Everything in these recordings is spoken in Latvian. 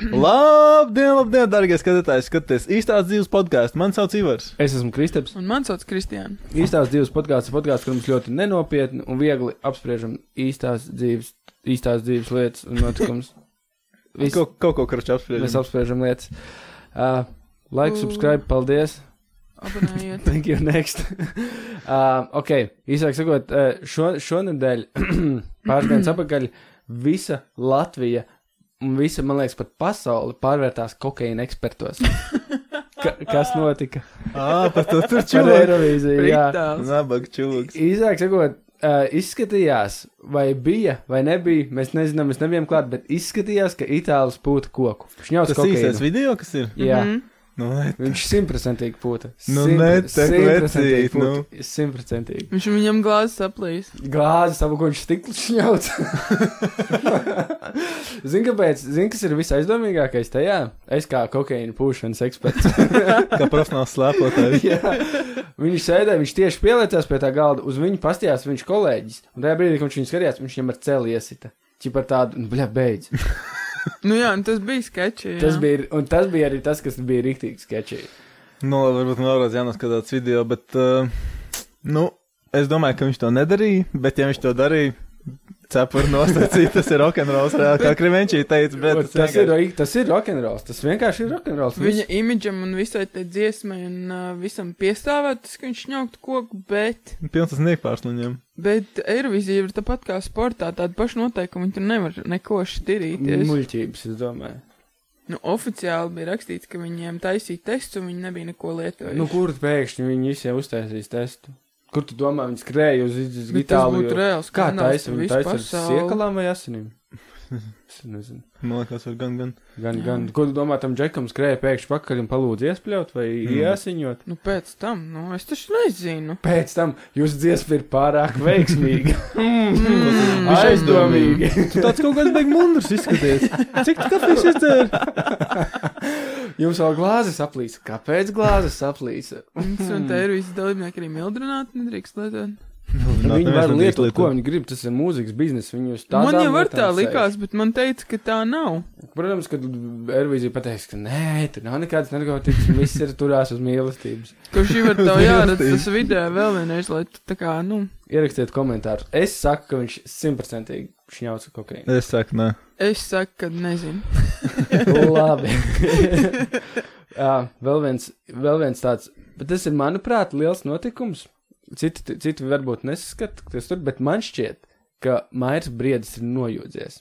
Labdien, labdien, darbie skatītāji! Skatieties, īstās dzīves podkāstu. Mani sauc Ivars. Es esmu Kristaps. Un man sauc Kristiāna. Īstās dzīves podkāsts ir podkāsts, kur mums ļoti nenopietni un viegli apspriežam īstās dzīves, īstās dzīves lietas un notikumus. Viss, kaut, kaut ko kruču Mēs apspriežam. apspriežam lietas. Uh, like, subscribe, paldies. Abonējiet. Thank you, next. uh, ok, īsāk sakot, šo, šonadēļ, pāris dienas atpakaļ, visa Latvija un visa, man liekas, pat pasaule pārvērtās kokaīna ekspertos. Ka, kas notika? Ah, par to tur čūlis. Eirovīziju, jā. Nabaga čūlis. Īsāk sakot, uh, izskatījās, vai bija, vai nebija, mēs nezinām, mēs nebijām klāt, bet izskatījās, ka itālis pūta koku. Viņš ņauts Tas īstais kokaīnu. video, kas ir? Jā. Mhm. Nu, ne. Viņš simtprocentīgi pūta. Nu, ne, simtprocentīgi vecīt, nu. Simtprocentīgi. Viņš viņam glāzes aplīs. Glāzi savu koņu stiklu šņauts. Zini, kāpēc? Zini, kas ir visaizdomīgākais tajā? Es kā kokaīna pūšanas eksperts. Kā profesionāls slēpotājs. Jā. Viņš sēdēja, viņš tieši pieliecās pie tā galda, uz viņu pastījās viņš kolēģis. Un tajā brīdī, kad viņš viņu skatījās, viņš viņam ar celi iesita. Či par tādu, nu, bļa, beidz. Nu jā, un tas bija sketči. jā. Tas bija, un tas bija arī tas, kas bija rīktīgi sketčī. Nu, labi, varbūt vēlreiz jānoskatās video, bet, uh, nu, es domāju, ka viņš to nedarīja, bet ja viņš to darīja, cepur nostacīt, tas ir rokenrols, reāli, kā Krivenčī teica, bet Bet tas, ir, tas ir rokenrols, tas vienkārši ir rokenrols. Viņa imidžam un visai tai dziesmai un uh, visam piestāvēt, tas, ka viņš ņauktu koku, bet, pilns tas niekpārsliņiem. bet Eirovizija ir tāpat kā sportā, tāda paša noteikuma, viņi tur nevar neko šķirīties. muļķības, es domāju. Nu, oficiāli bija rakstīts, ka viņiem taisīja tests un viņi nebija neko lietojuši. Nu, kur pēkšņi viņi visiem uztaisīs testu? Kur tu domā, viņi skrēja uz, Itāliju? būtu reāls Kā Viņi visu taisa ar siekalām vai asinīm? es nezinu. Man liekas, var gan, gan. Gan, Jā. gan, ko tu domā, tam džekam skrēja pēkšņi pakaļ un palūdz iespļaut vai Mm. iesiņot? Nu, pēc tam, nu, es taču nezinu. Pēc tam jūsu dziesma ir pārāk veiksmīga. Mm. Viņš Aizdomīgi. Tu tāds kaut kāds beigas mundrs izskaties. Cik tu kafijas izdzēri? Jums vēl glāzes aplīsa. Kāpēc glāzes aplīsa? Un te ir visi dalībnieki arī mildrināti, nedrīkst lietot. Viņi var lietot, ko viņi grib. Tas ir mūzikas biznesa. Man jau var tā likās, bet man teica, ka tā nav. Protams, ka Ervīzija pateiks, ka nē, tur nav nekādas narkotikas. Viss ir turās uz mīlestības. Kurš jau var tev jāredz tas video vēl vienreiz, lai tu tā kā, nu, Ierakstiet komentārus. Es saku, ka viņš simtprocentīgi šņauca kokaīnu. Es saku, nē. Es saku, ka nezinu. Labi. Jā, vēl viens, vēl viens tāds, bet tas ir, manuprāt, liels notikums. Citi, citi varbūt nesaskata, kas tur, bet man šķiet, ka Mairs Briedis ir nojūdzies.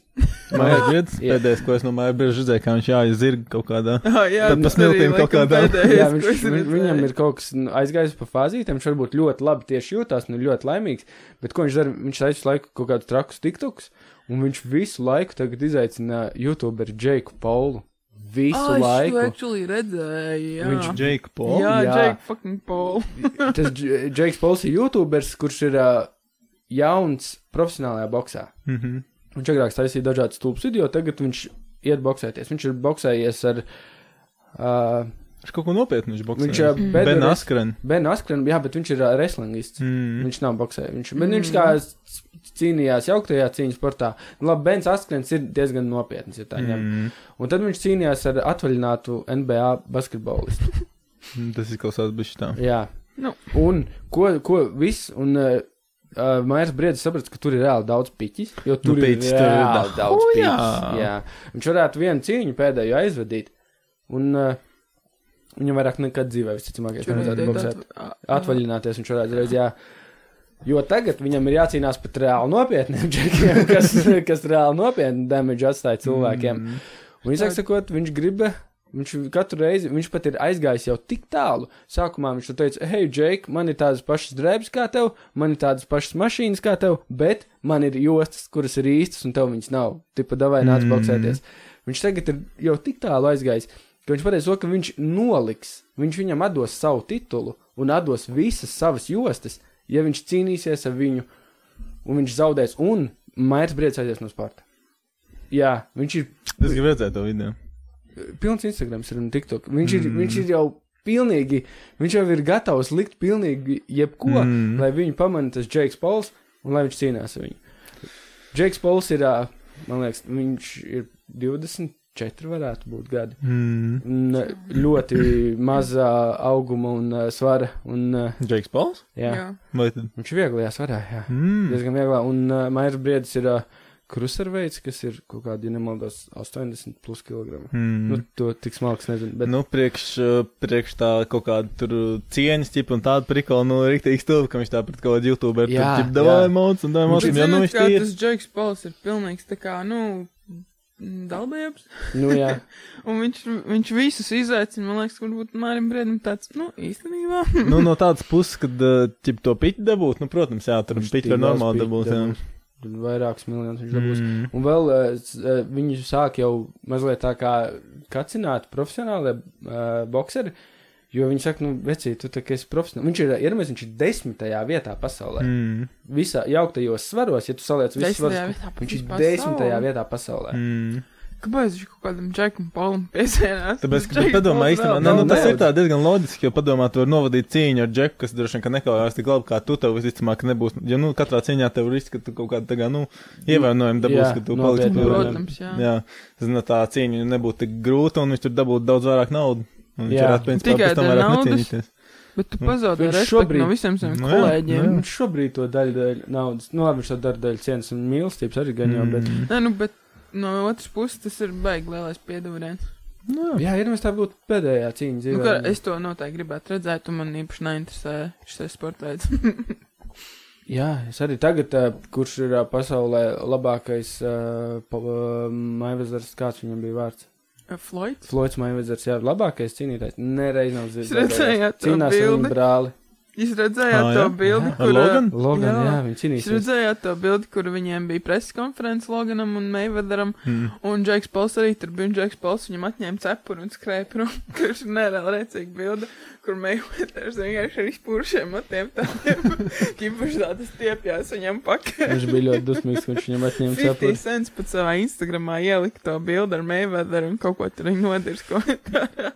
Mājas briedis. Jā. Pēdējais, ko es no mājas brīža redzēju, kā viņš jāiz zirga kaut kādā. Ah, jā, tas smiltīm kaut kādā. pēdējais, Jā, viņš, viņ, viņam ir kaut kas nu, aizgājis pa fāzītēm, viņš varbūt ļoti labi tieši jūtās, nu ļoti laimīgs, bet ko viņš dara? Viņš visu laiku kaut kādus trakus tiktoks, un viņš visu laiku tagad izaicina youtuberu Džeiku Paulu. Visu Ah, to laiku. actually redzēju, jā. Viņš Jake Paul. Jā, Jā. Jake fucking Paul. Tas Dž- Džeiks Pauls ir youtubers, kurš ir uh, jauns profesionālajā boxā. Mhm. Viņš agrāk taisīja dažādas stulbas video, tagad viņš iet boxēties. Viņš ir boxējies ar. Uh, Viņš kaut ko nopietnu viņš boxē. viņš ir Mm. Ben Askren. Ben Askren, jā, bet viņš ir uh, wrestlingists. Mm. Viņš nav boxējis. Viņš, bet Mm. viņš kā s- cīnījās jauktajā cīņas sportā. Nu, labi, Bens Askrens ir diezgan nopietns, ja tā ņem. Mm. Un tad viņš cīnījās ar atvaļinātu NBA basketbolistu. Tas izklausās bišķi tā. Jā. Nu. Un ko, ko viss, un uh, uh, Mairs Briedis saprata, ka tur ir reāli daudz piķis, jo tur Nu, ir piķis, tur ir reāli da- daudz O, piķis. jā. Jā. Viņš varētu vienu cīņu pēdējo aizvadīt, un uh, viņam vairāk nekad dzīvē, visticamāk, ir boxēt. tā- Atvaļināties viņš varētu reiz, jā. Jo tagad viņam ir jācīnās pat reāli nopietniem džekiem, kas, kas reāli nopietni damage atstāja cilvēkiem. Mm. Un, izsaka sakot, viņš grib, viņš katru reizi, viņš pat ir aizgājis jau tik tālu. Sākumā viņš teica, hei, Džek, man ir tādas pašas drēbes kā tev, man ir tādas pašas mašīnas kā tev, bet man ir jostas, kuras ir īstas, un tev viņas nav. Tipa, davai nāc Mm. boxēties. Viņš tagad ir jau tik tālu aizgājis, ka viņš pateica, ka viņš noliks, viņš viņam atdos savu titulu un atdos visas savas jostas, ja viņš cīnīsies ar viņu, un viņš zaudēs, un Mairs Briedis no sporta. Jā, viņš ir Es gribu redzēt to video. pilns Instagrams ir un TikTok. Viņš ir, Mm. viņš ir jau pilnīgi, viņš jau ir gatavs likt pilnīgi jebko, Mm. lai viņu pamanītu tas Džeiks Pols un lai viņš cīnās ar viņu. Džeiks Pols ir, man liekas, viņš ir 24 četri varētu būt gadi. Mm. Uh, ļoti mazā auguma un uh, svara. Un, uh, Džeiks Pauls? jā. jā. Jā. Viņš ir vieglajā svarā, jā. Mm. Diezgan vieglā. Un uh, Maijas briedis ir uh, kruserveids, kas ir kaut kādi, ja nemaldos, 80 plus kg. Mm. Nu, to tik smalks nezinu. Bet, nu, priekš, priekš tā kaut kāda tur cieņas ķipa un tāda prikola, nu, rīktīgi stūra, ka viņš tā pret kaut kādu youtuberu tur Jā, ķip davāja jā. mods un davāja mods, jo, nu, viņš tie ir. tas Džeks Pauls ir pilnīgs tā kā, nu, dalbējums. nu, jā. Un viņš, viņš visus izaicina, man liekas, varbūt Mārim Brēdim tāds, nu, īstenībā. Nu, no tādas puses, kad, uh, ķip, to piķi dabūt, nu, protams, jā, tur piķi var normāli dabūt, jā. Vairākus miljonus viņš dabūs. Mm. Un vēl uh, uh, viņi sāk jau mazliet tā kā kacināt profesionālie uh, boxeri, jo viņi saka, nu, vecīt, tu tā kā esi profesionāls. Viņš ir, iedomājies, viņš ir desmitajā vietā pasaulē. Mm. Visā jauktajos svaros, ja tu saliec visus svarus, viņš ir desmitajā vietā pasaulē. Mm. Kāpēc viņš kaut kādam Džekam Paulam piesienās? Tāpēc, ka padomā īstenībā, ne, nu, daudz. tas ir tā diezgan loģiski, jo padomā, tu vari novadīt cīņu ar džeku, kas droši vien, ka nekaujās tik labi, kā tu tev visticamāk nebūs. Jo, nu, katrā cīņā tev ir risks, ka tu kaut kādā, tā kā, nu, ievērojami dabūsi, Jā, ka tu paliksi. Protams, jā. Jā, zinu, tā cīņa nebūtu tik grūta, un viņš tur dabūtu daudz vairāk naudas. Un viņš Jā. pēc tam dēļ vairāk naudas? necīnīties. Bet tu Nu, pazaudē viņš respektu šobrīd- no visiem saviem Nu jā, kolēģiem. nu jā. Viņš šobrīd to daļu dēļ naudas, nu, labi, viņš to dara dēļ cienas un mīlestības arī gan jau, bet. Mm. Nē, nu, bet no otras puses tas ir baigi lielais piedāvājums. Nu, jā. Jā, iedomājieties, tā būtu pēdējā cīņa dzīvē. Nu, kā, es to noteikti gribētu redzēt, un man īpaši neinteresē šis sporta veids. Jā, es arī tagad, kurš ir pasaulē labākais uh, maivezars, kāds viņam bija vārds? Floyd? Floyds Maivezars, jā, labākais cīnītājs. Nereiz nav dzirdējis. Cīnās ar viņu brāli. Jūs redzējāt Ā, to bildi, kur. Logan? Logan, jā, Jā. jā viņi Jūs redzējāt to bildi, kur viņiem bija preses konferences Loganam un Mayweatheram, Mm. un Džeks Pauls arī tur bija, un Džeks Pauls viņam atņēma cepuru un skrēja prom, kurš ir nereāli rēcīga bilde, kur Mayweathers vienkārši ar izpūrušiem matiem tādiem, ķipuši tādas stiepjās viņam pakaļ. Viņš bija ļoti dusmīgs, ka viņš viņam atņēma 50 cepuri. cents pat savā Instagramā ielika to bildi ar Mayweatheru un kaut ko tur viņa nodirs, ko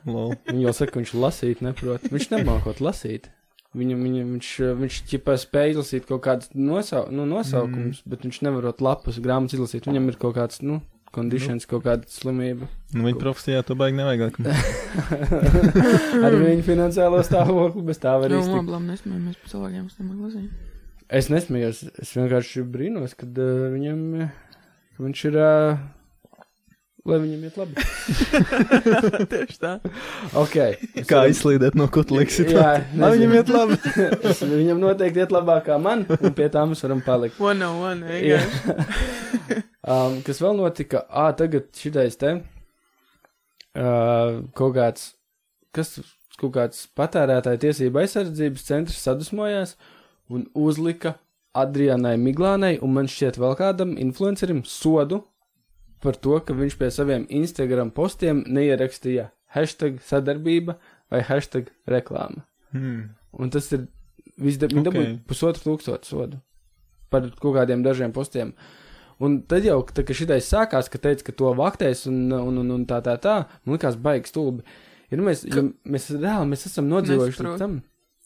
Lol. Viņi jau saka, ka viņš lasīt neprot. Viņš nemākot lasīt. Viņam, viņam, viņš, viņš ķipā spēj izlasīt kaut kādus nosau, nu, nosaukumus, mm. bet viņš nevarot lapas grāmatas izlasīt. Viņam ir kaut kāds, nu, conditions, kaut kāda slimība. Nu, viņa profesijā to baigi nevajag. Ar viņu finansiālo stāvokli, bez tā var Nu, iztikt. labi, nesmējamies par cilvēkiem, kas nemāk lasīt. Es nesmējos, es vienkārši brīnos, kad uh, viņam, uh, ka viņš ir, uh, lai viņam iet labi. Tieši tā. Ok. es Kā varu- izslīdēt no kutliks? Jā, Lai viņam iet labi. Es, viņam noteikti iet labāk kā man, un pie tā mēs varam palikt. One on one, Jā. vienkārši. um, kas vēl notika? Ā, tagad šitais te. Uh, kaut kāds, kas, kaut kāds patērētāja tiesība aizsardzības centrs sadusmojās un uzlika Adrianai Miglānai un man šķiet vēl kādam influencerim sodu par to, ka viņš pie saviem Instagram postiem neierakstīja hashtag sadarbība vai hashtag reklāma. Mm. Un tas ir, visda, viņi Ok. dabūja pusotru tūkstošu sodu par kaut kādiem dažiem postiem. Un tad jau, tā, kad šitais sākās, ka teica, ka to vaktēs un, un, un, un tā, tā, tā, man likās baigi stulbi. Ir mēs, ka... mēs reāli, mēs esam nodzīvojuši līdz tam,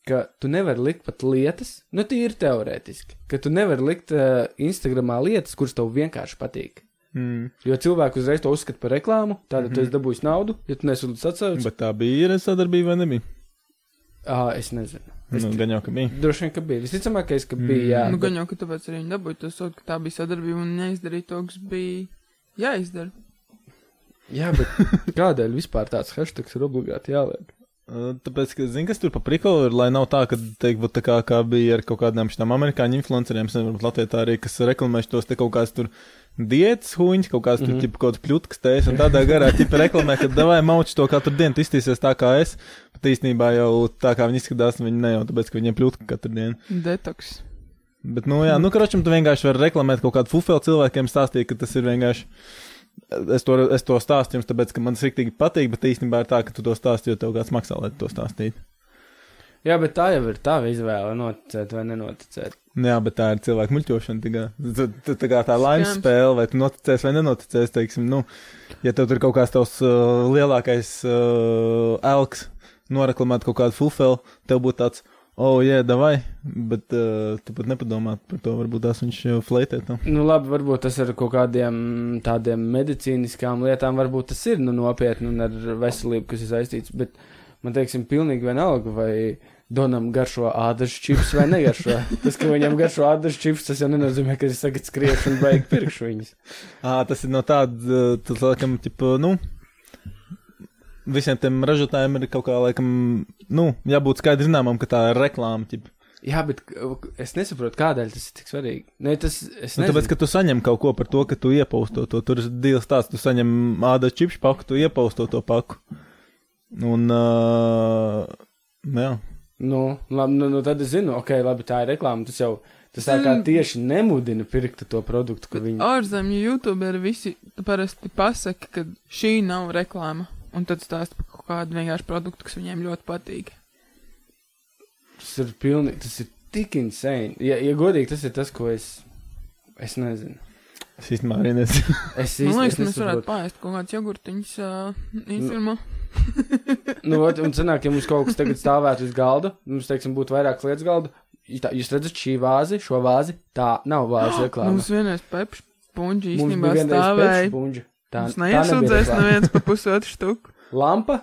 ka tu nevari likt pat lietas, nu tīri teorētiski, ka tu nevari likt uh, Instagramā lietas, kuras tev vienkārši patīk. Mm. Jo cilvēki uzreiz to uzskata par reklāmu, tātad mm -hmm. tu Mhm. esi dabūjis naudu, ja tu nesūdz atsauci. Bet tā bija ir sadarbība vai nebija? Ah, es nezinu. Es Nu, gan jau, ka bija. Droši vien, ka bija. Visticamākais, ka bija. Mm. Jā, Nu, bet- gan jau, ka tāpēc arī viņi dabūja to sodu, ka tā bija sadarbība un neizdarīja to, kas bija jāizdara. Jā, bet kādēļ vispār tāds hashtags ir obligāti jāliek? Tāpēc, ka, zini, kas tur pa prikolu ir, lai nav tā, ka, teikt, tā kā, kā bija ar kaut kādām šitām amerikāņu influenceriem, varbūt Latvijā tā arī, kas reklamē tos te kaut kāds tur diētas huņas, kaut kāds tur, Mhm. mm -hmm. kaut kāds pļutkas tēs, un tādā garā, tipa reklamē, ka davai mauč to katru dienu, tu iztīsies tā kā es, bet īstenībā jau tā kā viņi izskatās, viņi ne jau tāpēc, ka viņiem pļutka katru dienu. Detoks. Bet, nu, jā, nu, karočam, tu vienkārši vari reklamēt kaut kādu fufelu cilvēkiem, stāstīt, ka tas ir vienkārši. Es to, es to stāstu jums, tāpēc, ka man tas rīktīgi patīk, bet īstenībā ir tā, ka tu to stāsti, jo tev kāds maksā, lai tu to stāstītu. Jā, bet tā jau ir tava izvēle, noticēt vai nenoticēt. Jā, bet tā ir cilvēka muļķošana. Tā tā, tā, tā, kā tā laimes spēle, vai tu noticēsi vai nenoticēsi. Teiksim, nu, ja tev tur kaut kāds tavs uh, lielākais uh, elks, noreklamēt kaut kādu fufeli, tev būtu tāds, oh, jā, davai, bet uh, tu pat nepadomā par to, varbūt tās viņš uh, fleitē tam. Nu, labi, varbūt tas ar kaut kādiem tādiem medicīniskām lietām, varbūt tas ir nu, nopietni un ar veselību, kas ir saistīts. Bet man teiksim, pilnīgi vienalga, vai Donam garšo ādažu čips vai negaršo. Tas, ka viņam garšo ādažu čips, tas jau nenozīmē, ka viņš tagad skrieš un beig pirkšu viņus. Ā, tas ir no tāda, tas laikam, tipa, nu, visiem tiem ražotājiem ir kaut kā, laikam, nu, jābūt skaidri zināmam, ka tā ir reklāma, tipa. Jā, bet es nesaprotu, kādēļ tas ir tik svarīgi. Ne, tas, es Nu, tāpēc, ka tu saņem kaut ko par to, ka tu iepausto to. Tur ir dīls tāds, tu saņem ādas čipšu paku, tu iepausto to paku. Un, uh, nu jā. Nu, labi, nu, nu, tad es zinu, ok, labi, tā ir reklāma. Tas jau tas tā kā tieši nemudina pirkt to produktu, ka viņi. Ārzemju youtuberi visi parasti pasaka, ka šī nav reklāma. Un tad stāsta par kaut kādu vienkārši produktu, kas viņiem ļoti patīk. Tas ir pilnīgi, tas ir tik insane. Ja, ja godīgi, tas ir tas, ko es. Es nezinu. Es īstenībā arī nezinu. Es Man īsti liekas, es mēs varētu pāriest kaut kāds jogurtiņš uh, īstenībā. Nu, ot, un sanāk, ja mums kaut kas tagad stāvētu uz galda, mums, teiksim, būtu vairākas lietas galda. Tā- Jūs redzat, šī vāzi, šo vāzi, tā nav vāzi reklāma. Mums vienreiz pepš Mums īstenībā stāvēja. Tā, Mums neiesūdzēs neviens pa pusotru štuku. Lampa,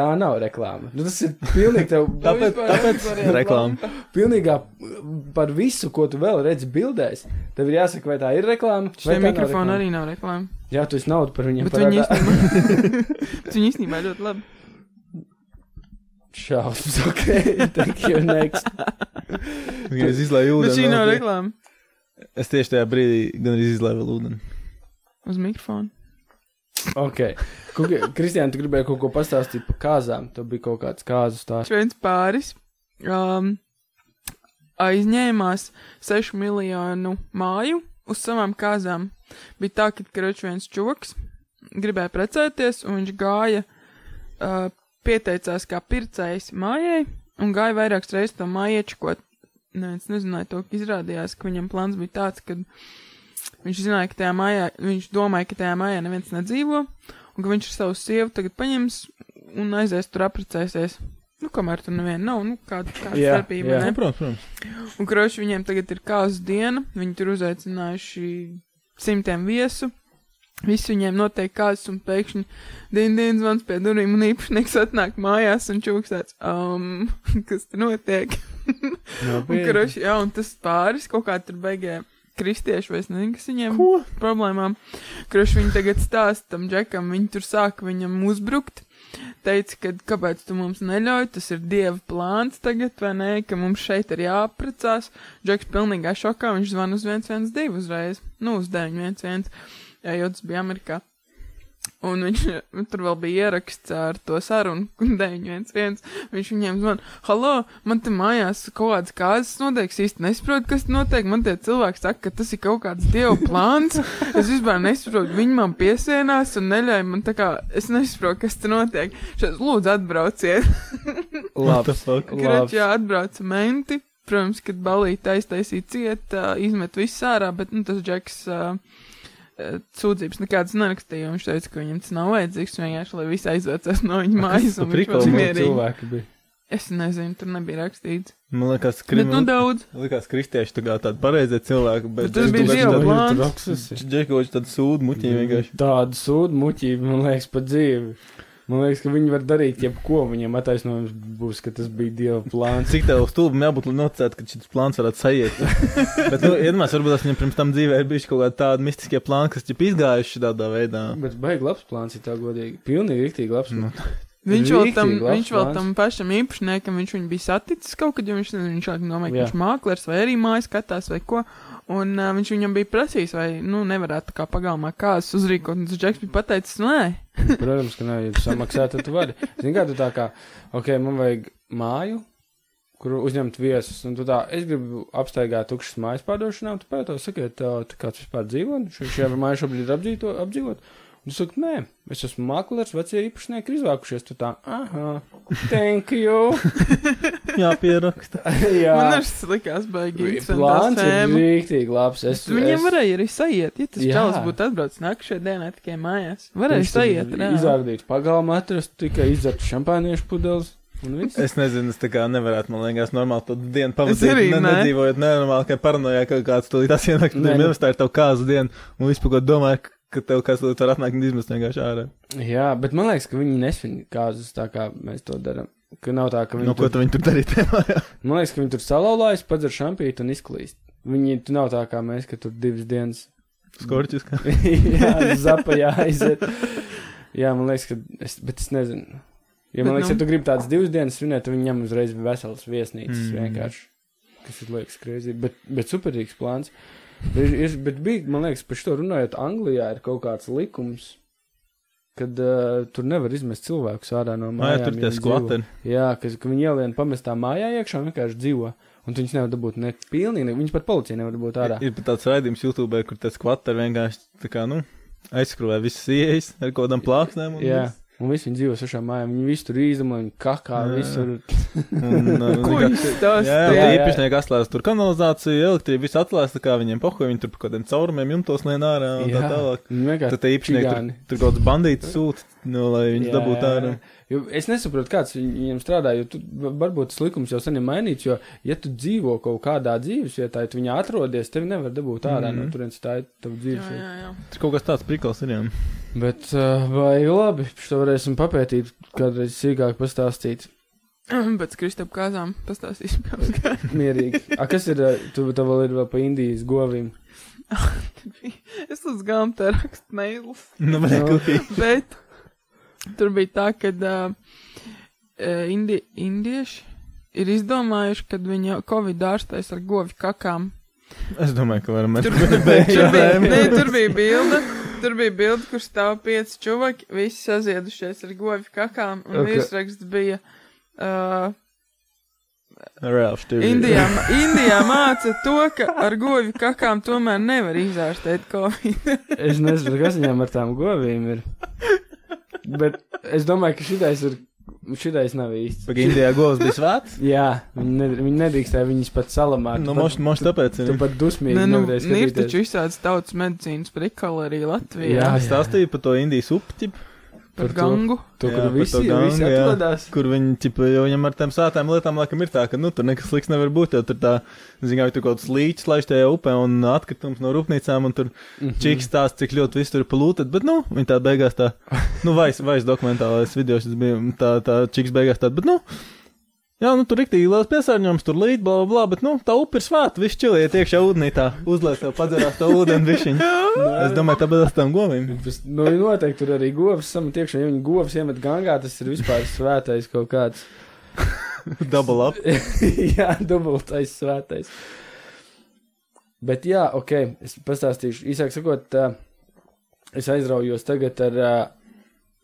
tā nav reklāma. Nu, tas ir pilnīgi tev. Tāpēc- tāpēc reklāma. Pilnīgā par visu, ko tu vēl redzi bildēs, tev ir jāsaka, vai tā ir reklāma. mikrofoni reklāma. arī nav reklāma. Jā, tu esi naudu par viņiem Bet viņi īstenībā, viņi īstenībā ļoti labi. Šausmas, ok, thank you, next. Es izlaižu Bet šī ūdeni. nav reklāma. Es tieši tajā brīdī gan arī izlaižu ūdeni. Uz mikrofonu. Ok. Kristiāna, tu gribēji kaut ko pastāstīt par kāzām. Tev bija kaut kāds kāzu stāsts. viens pāris um, aizņēmās 6 miljonu māju uz savām kāzām. Bija tā, ka karoči viens čoks gribēja precēties, un viņš gāja, uh, pieteicās kā pircējs mājai, un gāja vairākas reizes to māju iečakot. Neviens nezināja to, izrādījās, ka viņam plāns bija tāds, ka viņš zināja, ka tajā mājā, viņš domāja, ka tajā mājā neviens nedzīvo, un ka viņš ar savu sievu tagad paņems un aizies tur apprecēsies. Nu, kamēr tur neviena nav, nu, kāda, kāda Jā, starpība, jā. ne? Protams, protams. Un, kroši, viņiem tagad ir kāzu diena, viņi tur uzaicinājuši simtiem viesu. Visi viņiem noteikti kāds, un pēkšņi dienas zvans pie durvīm, un īpašnieks atnāk mājās un čūks tāds, um, kas tur notiek? Un, kroši, jā, un tas pāris kaut kā tur beigē kristieši, vai es nezinu, kas viņiem Ko? problēmām. Kroši viņi tagad stāsta tam džekam, viņi tur sāka viņam uzbrukt. Teica, ka kāpēc tu mums neļauj, tas ir dieva plāns tagad, vai nē, ka mums šeit ir jāaprecās. Džeks pilnīgā šokā, viņš zvan uz 112 uzreiz, nu uz 911, jā, jo tas bija Amerikā. Un viņš tur vēl bija ieraksts ar to sarunu, 911. Viņš viņiem zvan, halo, man te mājās kaut kādas kāzas notiek, es īsti nesaprotu, kas notiek. Man tie cilvēki saka, ka tas ir kaut kāds dieva plāns. Es vispār nesaprotu, viņi man piesienās un neļauj man tā kā, es nesaprotu, kas te notiek. Šeit lūdzu atbrauciet. The fuck? Kračā atbrauca menti. Protams, kad balīti aiztaisīja ciet, uh, izmet visu ārā, bet, nu, tas džeks. Uh, Sūdzības nekādas nerakstīja. Viņš teica, ka viņam tas nav vajadzīgs. Vienkārši, lai visi aizvācās no viņa mājas. man mierīgi. cilvēki bija. Es nezinu, tur nebija rakstīts. Man liekas, Bet nu krim... daudz. likās kristieši tā kā tādi pareizie cilvēki, bet Bet tas bija dieva plāns. Džekovičs tad sūd muķī vienkārši. Tādu sūdu muļķību, man liekas, pa dzīvi. Man liekas, ka viņi var darīt jebko. Viņiem attaisnojums būs, ka tas bija dieva plāns. Cik tev stulbi jābūt, lai nocētu, ka šis plāns varētu sajiet. Bet, nu, iedomājieties, varbūt tas viņam pirms tam dzīvē ir bijis kaut kādi tādi mistiskie plāni, kas jau izgājuši tādā veidā. Bet baigi labs plāns, ja tā godīgi. Pilnīgi rīktīgi labs. Nu. Viņš vēl tam, viņš vēl tam pašam īpašniekam, viņš viņu bija saticis kaut kad, jo viņš, viņš laikam domāja, ka viņš māklers vai arī mājas skatās vai ko. Un uh, viņš viņam bija prasījis, vai, nu, nevarētu tā kā pagalmā kāzas uzrīkot, un tas džeks bija pateicis, nē. Protams, ka nē, ja tu samaksā, tad tu vari. Zini, kā tu tā kā, ok, man vajag māju, kur uzņemt viesus, un tu tā, es gribu apstaigāt tukšas mājas pārdošanā, un tu pētā, sakiet, tev te kāds vispār dzīvo, šī māja šobrīd ir apdzīvo, apdzīvot. Un tu saki, nē, es esmu maklers, vecie īpašnieki ir izvākušies, tu tā, aha, thank you. Jā, pieraksta. Jā, Man arī tas likās baigi plāns ir rīktīgi labs. Es, Viņiem es, varēja arī sajiet, ja tas Jā. čalis būtu atbraucis nākamajā dienā tikai mājās. Varēja sajiet, jā. Izrādīt pagalmu atrast, tikai izdzert šampāniešu pudeles. Un viss. Es nezinu, es tā kā nevarētu, man liekas, normāli to dienu Es pavadīt. arī Ne, ne. nedzīvojot nenormāli, kā paranojā, ka kāds to tās ienāk, tad nu- vienmēr tā ir tev kāzu diena, un vispār, ko domāju, ka tev kāds to var atnākt un izmest vienkārši ārā. Jā, bet man liekas, ka viņi nesvin kāzus tā kā mēs to darām. Ka nav tā, ka viņi No ko tu viņi tur darīt? Jā. Man liekas, ka viņi tur salauzās, padzer šampīti un izklīst. Viņi tur nav tā kā mēs, ka tur divas dienas. Skorķis, kā. jā, zapajā aiziet. Jā, man liekas, ka es, bet es nezinu. Ja man Bet, liekas, nu- ja tu gribi tādas divas dienas svinēt, tad viņi ņem uzreiz veselas viesnīcas Mm. vienkārši. Kas ir liekas krēsli, bet, bet superīgs plāns. Bet, ir, bet bija, man liekas, par šo runājot, Anglijā ir kaut kāds likums, kad uh, tur nevar izmest cilvēkus ārā no Mājā mājām. tur ja tie skvateri. Jā, ka, ka viņi ielien pamestā mājā iekšā un vienkārši dzīvo. Un viņus nevar dabūt ne pilnīgi, ne, viņus pat policija nevar dabūt ārā. Ir pat tāds raidījums YouTube, kur tas skvateri vienkārši tā kā, nu, aizskrūvē visas ieejas ar kaut kādām plāksnēm. un Jā, viss. Un visi viņi dzīvo sešā mājā. Viņi īzamo, viņi kakā, Jā. visur. Jā, jā. īpašnieki atklājas tur kanalizāciju, elektrību, viss atklājas, tā kā viņiem pohoja, viņi tur pa kādiem caurumiem jumtos lien ārā un tā Jā. tālāk. Viņi vienkārši Tad tie īpašnieki tur, tur kaut kāds bandīts sūta, nu, lai viņus Jā, dabūtu ārā. es nesaprotu, kāds viņ- viņiem strādā, jo tu, va- varbūt tas likums jau sen ir mainīts, jo, ja tu dzīvo kaut kādā dzīves vietā, ja tu viņā atrodies, tevi nevar dabūt ārā Mhm. no turienes, tā ir tava Jā, dzīves vieta. jā, jā. Tur kaut kas tāds prikals ir, jā. Bet, uh, vai labi, šo varēsim papētīt, kādreiz sīkāk pastāstīt. Pēc Kristap kāzām pastāstīsim, kā mums gāja. Mierīgi. A, kas ir, uh, tu tev vēl ir vēl pa Indijas govīm? Es uz galām te rakstu mailus. Nu, bet Nu. kopīgi. Bet tur bija tā, ka uh, indi, indieši ir izdomājuši, ka viņi Covid ārstēs ar govi kakām. Es domāju, ka varam Tur, šo tur, bija, ne, tur bija bilde, tur bija bilde, kur stāv pieci čuvaki, visi saziedušies ar govi kakām, un Ok. okay. virsraksts bija. Uh, šķiet. Indijā, Indijā māca to, ka ar govi kakām tomēr nevar izārstēt Covid. Es nezinu, kas viņam ar tām govīm ir. Bet es domāju, ka šitais ir. Šitais nav īsts. Pagaid, Indijā govs bija svēts? Jā, viņi, ne, viņi nedrīkstēja viņus pat salamāt. Nu, moš, moš tāpēc Tu pat dusmīgi Ne, nu, ir taču visāds tautas medicīnas prikali arī Latvijā. Jā, Es stāstīju par to Indijas uptipu, par to. gangu. To, Jā, kur par visi, to visi gangu, jā. atrodas. kur viņi, tipa, jau viņam ar tām sātām lietām, laikam, ir tā, ka, nu, tur nekas slikts nevar būt, jo tur tā, zinām, tur kaut kāds līķis laiž tajā upē un atkritums no rūpnīcām, un tur Mhm. čiks stāsta, cik ļoti viss tur ir palūtet, bet, nu, viņi tā beigās tā, nu, vais, vais dokumentālais video šis bija, tā, tā čiks beigās tā, bet, nu, jā, nu, tur riktīgi liels piesārņojums, tur līd, bla, bla, bet, nu, tā upe ir svēta, viss čiliet iekšā ūdenī, tā, uzlēs tev padzerās to ūdeni višķiņu. Es domāju, tāpēc tas tam govīm. Nu, noteikti tur arī govs samat iekšā. Ja viņi govs iemet gangā, tas ir vispār svētais kaut kāds. Double up. jā, dubultais svētais. Bet jā, ok, es pastāstīšu. Īsāk sakot, uh, es aizraujos tagad ar, uh,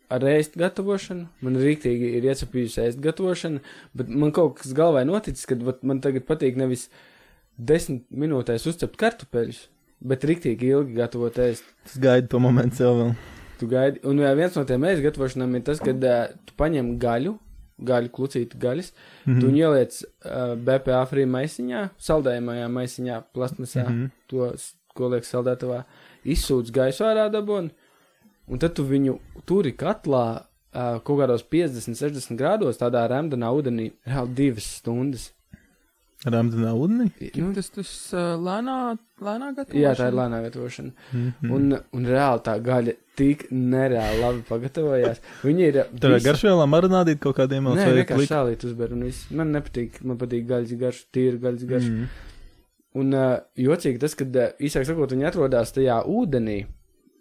ar ēst gatavošanu. Man rīktīgi ir iecepījusi ēst gatavošana, bet man kaut kas galvā noticis, vat, man tagad patīk nevis desmit minūtēs uzcept kartupeļus, bet rīktīgi ilgi gatavot ēst. Es gaidu to momentu sev vēl. Tu gaidi, un viens no tiem ēst gatavošanām ir tas, kad uh, tu paņem gaļu, gaļu klucītu gaļas, mm -hmm. tu viņu ieliec uh, BPA frī maisiņā, saldējumajā maisiņā, plastmasā, mm Mhm. -hmm. to, ko liek saldētavā, izsūdz gaisu ārā dabūn, un tad tu viņu turi katlā uh, kaut kādos 50, 60 grādos, tādā remdenā ūdenī, reāli divas stundas. Ramzanā ūdenī. Nu, Tas tas uh, lēnā, lēnā gatavošana. jā, tā ir lēnā gatavošana. Mm -hmm. Un, un reāli tā gaļa tik nereāli labi pagatavojās. Viņi ir. Tur ir garšvielā marinādīt kaut kādiem Nē, vai vienkārši sālīt uzber, un viss. Man nepatīk, man patīk gaļas garš, tīra gaļas garš. Mm. Mm. Un uh, jocīgi tas, ka, uh, īsāk sakot, viņa atrodas tajā ūdenī,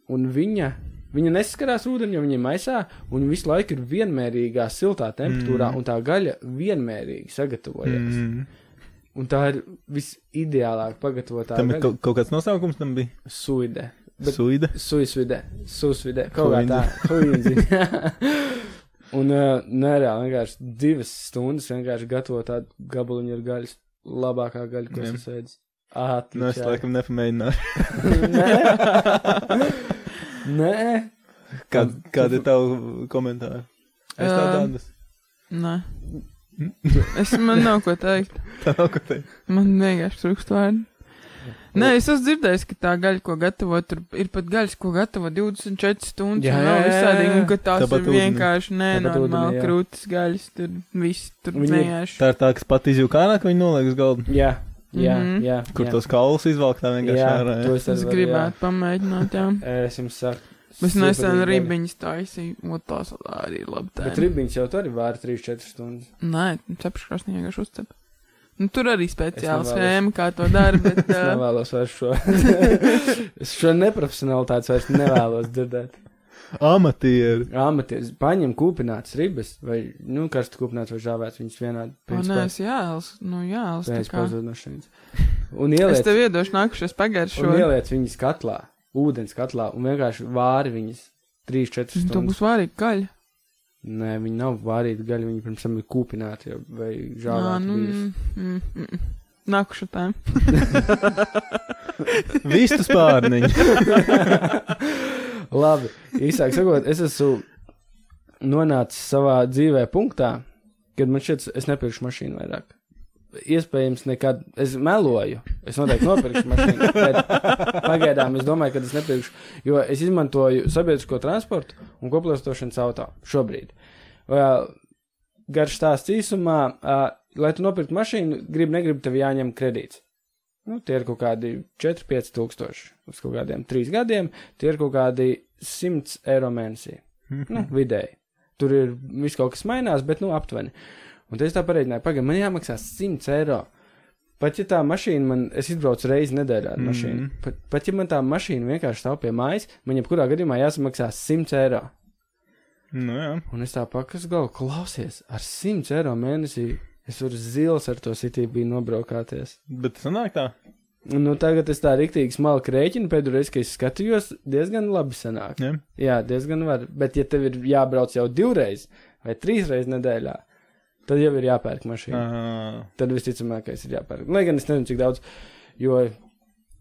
un viņa, viņa neskarās ūdeni, jo viņa maisā, un visu laiku ir vienmērīgā siltā temperatūrā, Mm. un tā gaļa vienmērīgi sagatavojas. Mm. Un tā ir visideālāk pagatavotā Tam ir kaut, kaut kāds nosaukums tam bija. Suide. Suida. Suisvide, susvide, kaut kā tā. Un uh, nereāli vienkārši divas stundas vienkārši gatavo tādu gabaliņu ar gaļas. Labākā gaļa, ko esmu ēdis. Nu, es laikam nepamēģināju. Nē. Nē. Kād, kādi ir tavi komentāri? Es tā Ā, tādas. Nē. Es man nav ko teikt. Tā nav ko teikt. Man vienkārši trūkst vārdu. Nē, es esmu dzirdējis, ka tā gaļa, ko gatavo, tur ir pat gaļas, ko gatavo 24 stundas. Jā, jā, jā, visādīgi, un ka tās Tāpat ir ūdenī. vienkārši nenormāli krūtis gaļas. Tur viss tur vienkārši. Tā ir tā, kas pat ka viņi noliek uz galda. Jā, jā, Mhm. jā. Kur jā. tos kaulus izvelk tā vienkārši Jā, ārā. jā. es Es varu, gribētu pamēģināt, jā. jā. Es jums saku. Es nesen ribiņas taisīju, un tās arī ir labi. Bet tēma. ribiņš jau tur arī vāra 3-4 stundas. Nē, cepškrāsnī vienkārši uzcep. Nu, tur arī speciāla schēma, kā to dara, bet. Es nevēlos vairs šo. es šo neprofesionālitātes vairs nevēlos dzirdēt. Amatieri. Amatieris paņem kūpinātas ribas, vai, nu, karstu kūpinātas vai žāvētas, viņas vienādi. O, nē, es jāels, nu tā Pēc kā. pazudināšanas. Un Es ieliec, tev iedošu nākušais un pagaršo. ieliec viņas katlā, ūdens katlā, un vienkārši vāri viņas 3-4 Tu stundas. būs vārīgi gaļa. Nē, viņi nav vārīti gaļi, viņi pirms tam ir kūpināti jau, vai žāvēti. nu, mm, mm, mm. Nākušā tēma. Vistu spārniņi. Labi, īsāk sakot, es esmu nonācis savā dzīvē punktā, kad man šķiet, es nepirkšu mašīnu vairāk. Iespējams, nekad es meloju. Es noteikti nopirkšu mašīnu, pagaidām es domāju, ka es nepirkšu, jo es izmantoju sabiedrisko transportu un koplietošanas auto šobrīd. Vēl garš stāsts īsumā, uh, lai tu nopirktu mašīnu, grib, negrib, tev jāņem kredīts. Nu, tie ir kaut kādi 4-5 tūkstoši uz kaut kādiem 3 gadiem, tie ir kaut kādi 100 eiro mēnesī. Nu, vidēji. Tur ir viss kaut kas mainās, bet, nu, aptuveni. Un es tā pareiķināju, pagaidi, man jāmaksā 100 eiro. Pat ja tā mašīna man, es izbraucu reizi nedēļā ar Mhm. mašīnu, pat, pat ja man tā mašīna vienkārši stāv pie mājas, man jebkurā gadījumā jāsamaksā 100 eiro. Nu, jā. Un es tā pakas galvu, klausies, ar 100 eiro mēnesī es varu zils ar to sitību nobraukāties. Bet sanāk tā. Nu, tagad es tā rīktīgi smalki rēķinu, pēdējo reizi, kad es skatījos, diezgan labi sanāk. Jā. Jā, diezgan var. Bet, ja tev ir jābrauc jau divreiz vai trīs reizes nedēļā, tad jau ir jāpērk mašīna. Ā, Tad visticamākais ir jāpērk. Lai gan es nezinu, cik daudz, jo,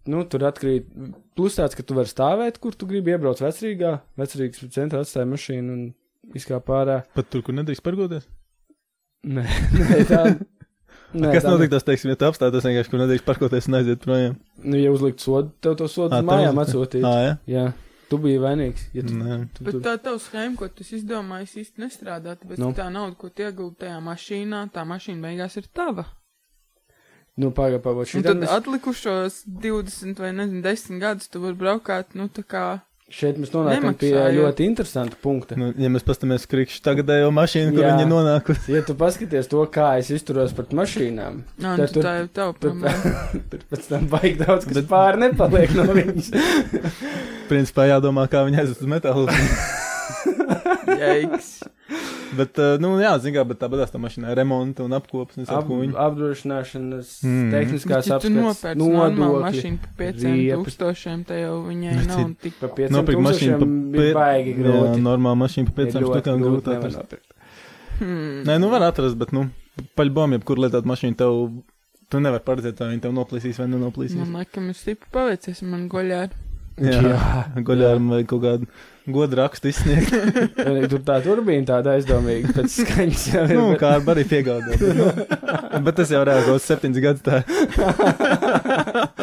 nu, tur atkrīt. Plus tāds, ka tu vari stāvēt, kur tu gribi iebraukt vecrīgā, vecrīgas centrā atstāja mašīnu un izkāp ārā. Pat tur, kur nedrīkst parkoties. Nē, nē tā. Nē, Kas notiktos, teiksim, ja tu apstātos vienkārši, kur nedrīkst parkoties un aiziet projām? Nu, ja uzlikt sodu, tev to sodu tev mājām atsūtīt. Ā, jā. Jā, tu biji vainīgs. Ja tu, Nē. tu, Bet tu, tā tava schēma, ko tu esi izdomājis, īsti nestrādā. Tāpēc Nu. tā nauda, ko tu iegūti tajā mašīnā, tā mašīna beigās ir tava. nu, pagaidi, pagaidi. Tad mēs, atlikušos 20 vai nezinu, 10 gadus tu vari braukāt, nu tā kā. Šeit mēs nonākam pie Nemaksājot. ļoti interesanta punkta. Nu, ja mēs pastamies krikšķi tagadējo mašīnu, kur Jā. viņi nonākusi. Ja tu paskaties to, kā es izturos pret mašīnām, Nā, Tad nu, tur- tā ir tava tur, problēma. tur pēc tam baigi daudz, kas Bet- pāri nepaliek no viņas. Principā jādomā, kā viņi aizvest uz metālu. Jaiks. Bet, uh, nu, jā, zin kā, bet tā badās tā mašīnā remonta un apkopas un Ap, apdrošināšanas, Mm. tehniskās normālu nodokļi. mašīnu par 5 riepas. tūkstošiem, tad jau viņai nav cit- tik. Pa 500 Nopirkt mašīnu tūkstošiem bija baigi Jā, grūti. normāla mašīna pa Ir 500 ļoti štukām grūti atrast. Hmm. Nē, nu var atrast, bet, nu, paļbom, jebkur lietāt mašīnu tev, tu nevar paredzēt, vai viņi tev noplīsīs vai nenoplīsīs. Man laikam ir stipri paveicies, un man goļā ir. Jā, goļām vai kaut kādu godu rakstu izsniegt. Tur tā turbīna tāda aizdomīga pēc skaņas jau ir. nu, bet- kā piegādāt. Bet, nu, bet tas jau reāli uz septiņas gadus tā.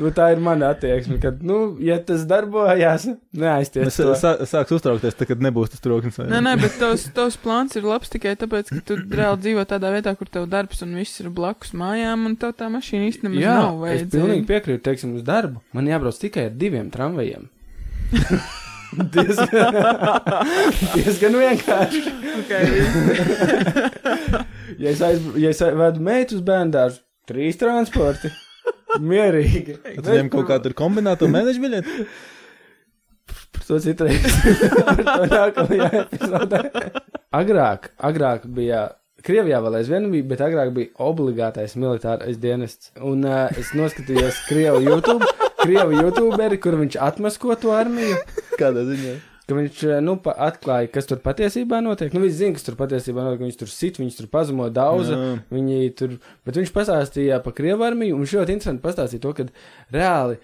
Nu, tā ir mana attieksme, ka, nu, ja tas darbojās, neaizties. Es sā, sāks uztraukties, tad, kad nebūs tas troknis. vai- Nē, nē, bet tavs, tavs plāns ir labs tikai tāpēc, ka tu reāli dzīvo tādā vietā, kur tev darbs un viss ir blakus mājām, un tev tā mašīna īstenībā Jā, nav es pilnīgi vajadzīga. piekrītu, teiksim, uz darbu. Man jābrauc tikai ar diviem tramvajiem. diezgan, diezgan vienkārši. Ja es, aiz, ja vedu meitu uz bērnu dārzu, trīs transporti. Mierīgi. Tad viņam kaut kāda ir kombinēta mēneša biļete. Par to citreiz. Par to nākamajā epizodē. Agrāk, agrāk bija. Krievijā vēl aizvien bija, bet agrāk bija obligātais militārais dienests. Un uh, es noskatījos Krievu YouTube, Krievu YouTuberi, kur viņš atmasko to armiju. Kādā ziņā? Ka viņš eh, nu, atklāja, kas tur patiesībā notiek. Nu, viņš zina, kas tur patiesībā notiek. Viņš tur sit, viņš tur pazemo daudz. Viņi tur, bet viņš pastāstīja par Krievu armiju, un viņš ļoti interesanti pastāstīja to, ka reāli,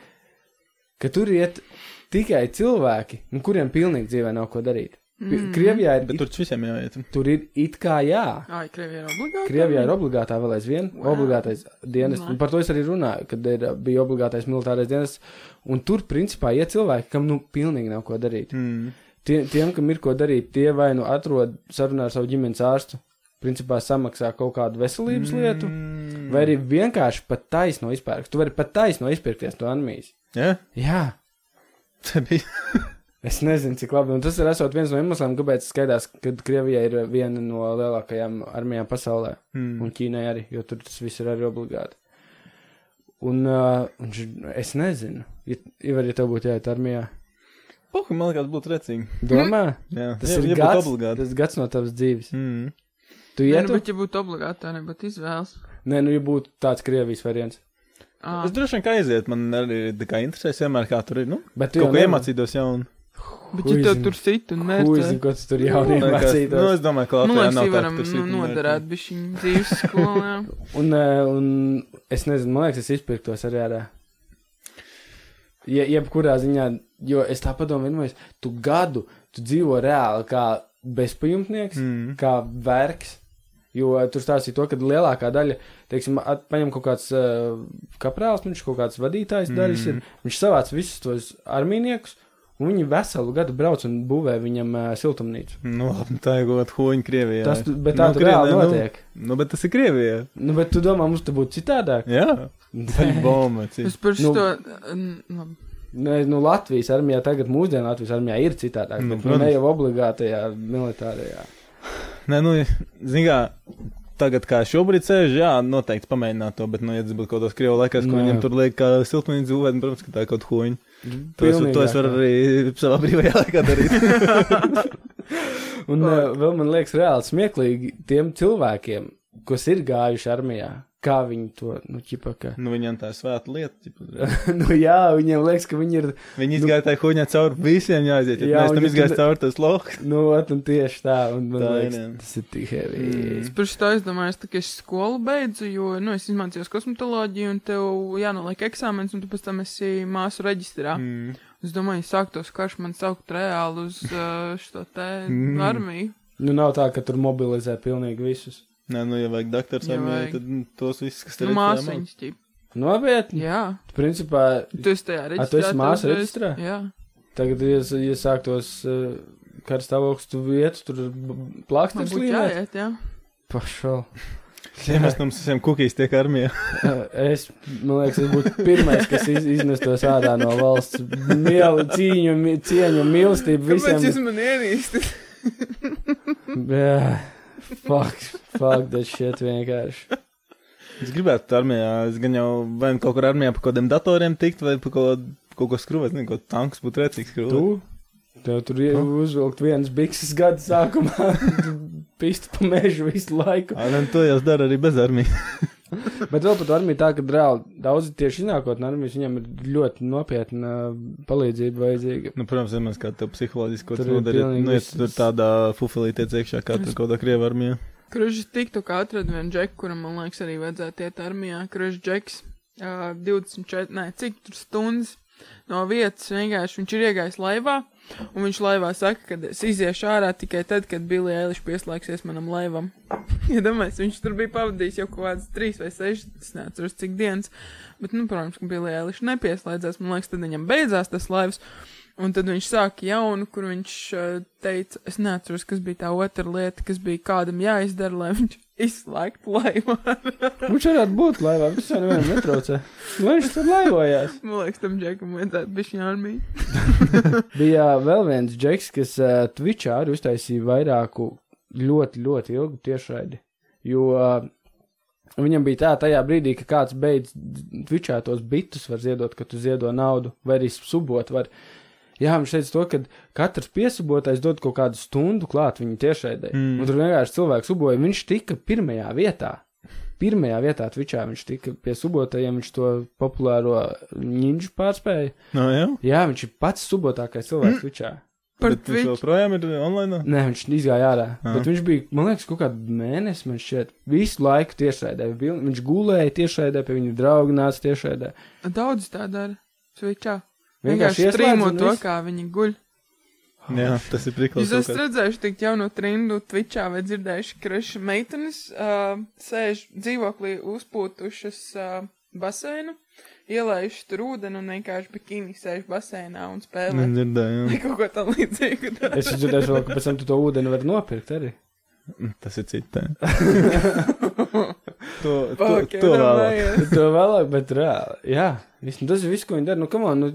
ka tur iet tikai cilvēki, nu, kuriem pilnīgi dzīvē nav ko darīt. Mm. Krievijā ir, Bet tur taču visiem jāiet. tur ir it kā jā. Ai, Krievijā ir obligāti. Krievijā ir obligātā vēl aizvien, Wow. obligātais dienas. Un par to es arī runāju, kad ir, bija obligātais militārais dienas. Un tur, principā, ir cilvēki, kam nu pilnīgi nav ko darīt. Mm. Tie, tiem, kam ir ko darīt, tie vai nu atrod sarunā ar savu ģimenes ārstu, principā samaksā kaut kādu veselības mm. lietu, vai arī vienkārši pat taisno izpērk. Tu vari pat taisno izpirkties no armijas. Jā, Jā, tā bija. Es nezinu, cik labi. Un tas ir esot viens no iemesliem, kāpēc skaidrs, ka Krievija ir viena no lielākajām armijām pasaulē. Mm. Un Ķīnai arī, jo tur tas viss ir arī obligāti. Un, uh, un es nezinu, ja, ja, ja tev būtu jāiet armijā. Pohu, man liekas, būtu recīgi. Domā, Jā, tas jā, ir ja gads, obligāti. tas gads no tavas dzīves. Mm. Tu ietu? nu, bet ja būtu obligāti, tā nebūtu izvēles. Nē, nu, ja būtu tāds Krievijas variants. Ah, Es droši vien kā aiziet, man arī tā kā interesēs vienmēr, kā tur ir. Nu, Bet tu kaut ko nevari- iemācītos jaunu. Bet ja tev tur sit un mērķi, zini, ko tu tur jauni Tā kā- Nu, es domāju, ka Latvijā nav tā, varam ka tur nu, sit un mērķi. noderēt bišķiņu dzīves skolā. Un, uh, un es nezinu, man liekas, es izpirktos arī ārā. Je, jebkurā ziņā, jo es tā padomāju, vienmēr, tu gadu, tu dzīvo reāli kā bezpajumtnieks, Mm. kā vergs. Jo tur stāstīja to, ka lielākā daļa, teiksim, paņem kaut kāds uh, kaprāls, viņš kaut kāds vadītājs Mm. daļas ir. Viņš savāc visus tos armīniekus, un viņi veselu gadu brauc un būvē viņam uh, siltumnīcu. Nu, labi, tā ir kaut kāda huņa Krievijā. Tas, bet tā Nu, tur reāli Krievijā, notiek. Nu, nu, bet tas ir Krievijā. Nu, bet tu domā, mums te būtu citādāk? Jā, tā ir bomba. Es par Nu. šo. Nu, Nē, nu, Latvijas armijā tagad, mūsdienu Latvijas armijā ir citādāk. Nu, Nu, bet, nu, protams. ne jau obligātajā militārajā. Nē, nu, zini, kā tagad, kā šobrīd sēž, jā, noteikti pamēģināt to, bet, nu, ja tas būtu kaut kādos krievu laikos, ko Nē. viņam tur liek, kā siltumnīca nu, protams, ka tā ir kaut huņa. To es, to es varu arī savā brīvajā laikā darīt. Un uh, vēl man liekas reāli smieklīgi tiem cilvēkiem, kas ir gājuši armijā. Kā viņi to, nu, ķipa, ka. nu, viņam tā ir svēta lieta. ķipa. nu, jā, viņiem liekas, ka viņi ir, Viņi izgāja tā huņā cauri visiem jāaiziet. Ja Jā, mēs tam izgājām ne- cauri tas lohs. nu, un tieši tā, un man Tā liekas, jā. tas ir tik heavy. Mm. Es par šo aizdomājos, tā, ka es skolu beidzu, jo, nu, es izmācījos kosmetoloģiju, un tev jānoliek eksāmens, un tu pēc tam esi māsu reģistrā. Mm. Es domāju, sāktos karš man saukt reāli uz uh, šo te mm. armiju. Nu, nav tā, ka tur mobilizē pilnīgi visus. Nē, nu, ja vajag armijā, vajag. tad nu, tos visus, kas Nu, ir māsiņas, ķip. Nopietni. Jā, Principā, tu esi tajā reģistrā. A, tu esi māsu tev- reģistrā? Jā. tagad, ja, ja sāktos uh, karstāvoklis, tu vietu, tur būtu līmēt. jāiet, jā. Pašal. Ja mēs tam visiem kukīs tiek armijā. Es, man liekas, es būtu pirmais, kas iz, iznestos ārā no valsts. Mielu, cīņu, cieņu, mīlestību Kāpēc jūs visiem. man ierīstat? Fuck, fuck, that shit vienkārši. Es gribētu armijā. Es gan jau vai nu kaut kur armijā par kaut kādiem datoriem tikt, vai par kaut, kaut ko skrūvēt. Nezinu, kaut tanks būtu recīgs Tu? skrūvēt. Tev tur ir uzvilkt vienas bikses gada sākumā, pistu pa mežu visu laiku. Ā, nu, to jau dara arī bez armijas. Bet vēl par to armiju tā, ka reāli daudzi tieši iznākot no armijas, viņam ir ļoti nopietna palīdzība vajadzīga. Nu, protams, mēs kā tev psiholoģiski kaut Tur ko ir darīt, pilnīgi nu, ja tu tur tādā fufelītē iekšā, kā tur kaut kādā krieva armijā. Kružs tiktu kā atradu vienu džeku, kuram, man liekas, arī vajadzētu iet armijā. Kružs džeks, uh, 24, nē, cik tur stundas no vietas vienkārši viņš ir iegājis laivā, un viņš laivā saka, ka es iziešu ārā tikai tad, kad Billy Eilish pieslēgsies manam laivam. ja domājies, viņš tur bija pavadījis jau kaut kādas 3 vai 6, es neatceros cik dienas, bet, nu, protams, ka Billy Eilish nepieslēdzās, man liekas, tad viņam beidzās tas laivs. Un tad viņš sāka jaunu, kur viņš uh, teica, es neatceros, kas bija tā otra lieta, kas bija kādam jāizdara, lai viņš izslēgtu laivu. Viņš varētu būt laivā, tas jau nevienam netraucē. Nu, Viņš tur laivojās. Man liekas, tam džekam vajadzētu bišķi armiju. Bija vēl viens džeks, kas uh, Twitchā arī uztaisīja vairāku ļoti, ļoti ilgu tiešraidi. Jo uh, viņam bija tā, tajā brīdī, ka kāds beidz Twitchā tos bitus var ziedot, ka tu ziedo naudu, vai arī subot var. Jā, viņš teica to, ka katrs piesubotais dod kaut kādu stundu klāt viņa tiešraidē. Mm. Mm. Un tur vienkārši cilvēks suboja, viņš tika pirmajā vietā. Pirmajā vietā Twitchā viņš tika pie subotajiem, viņš to populāro ninju pārspēja. No, jā. Jā, viņš ir pats subotākais cilvēks Twitchā. Par Bet viņš joprojām ir online. Nē, viņš izgāja ārā. Aha. Bet viņš bija, man liekas, kaut kādu mēnesi, man šķiet, visu laiku tiešraidē. Viņš gulēja tiešraidē, pie viņa drauga nāca tiešraidē. Daudz tā dara. Twitchā. Vienkārši strīmo to, kā viņi guļ. Jā, tas ir priklis. Jūs esat redzējuši tik jauno trindu Twitchā vai dzirdējuši, ka reši meitenes uh, sēž dzīvoklī uzpūtušas uh, baseinu, ielaijuši tur ūdeni un vienkārši bikini sēž baseinā un spēlē. Dzirdēju, Vai kaut ko tam līdzīgu. Es dzirdēju, vēl, ka pēc tam tu to ūdeni vari nopirkt arī. jā. Tas ir cits. To, to, Fuck, to vēl. iedomājies. to vēlāk, bet reāli. Jā, viss, tas ir viss, ko viņi dara. Nu, kam on, nu,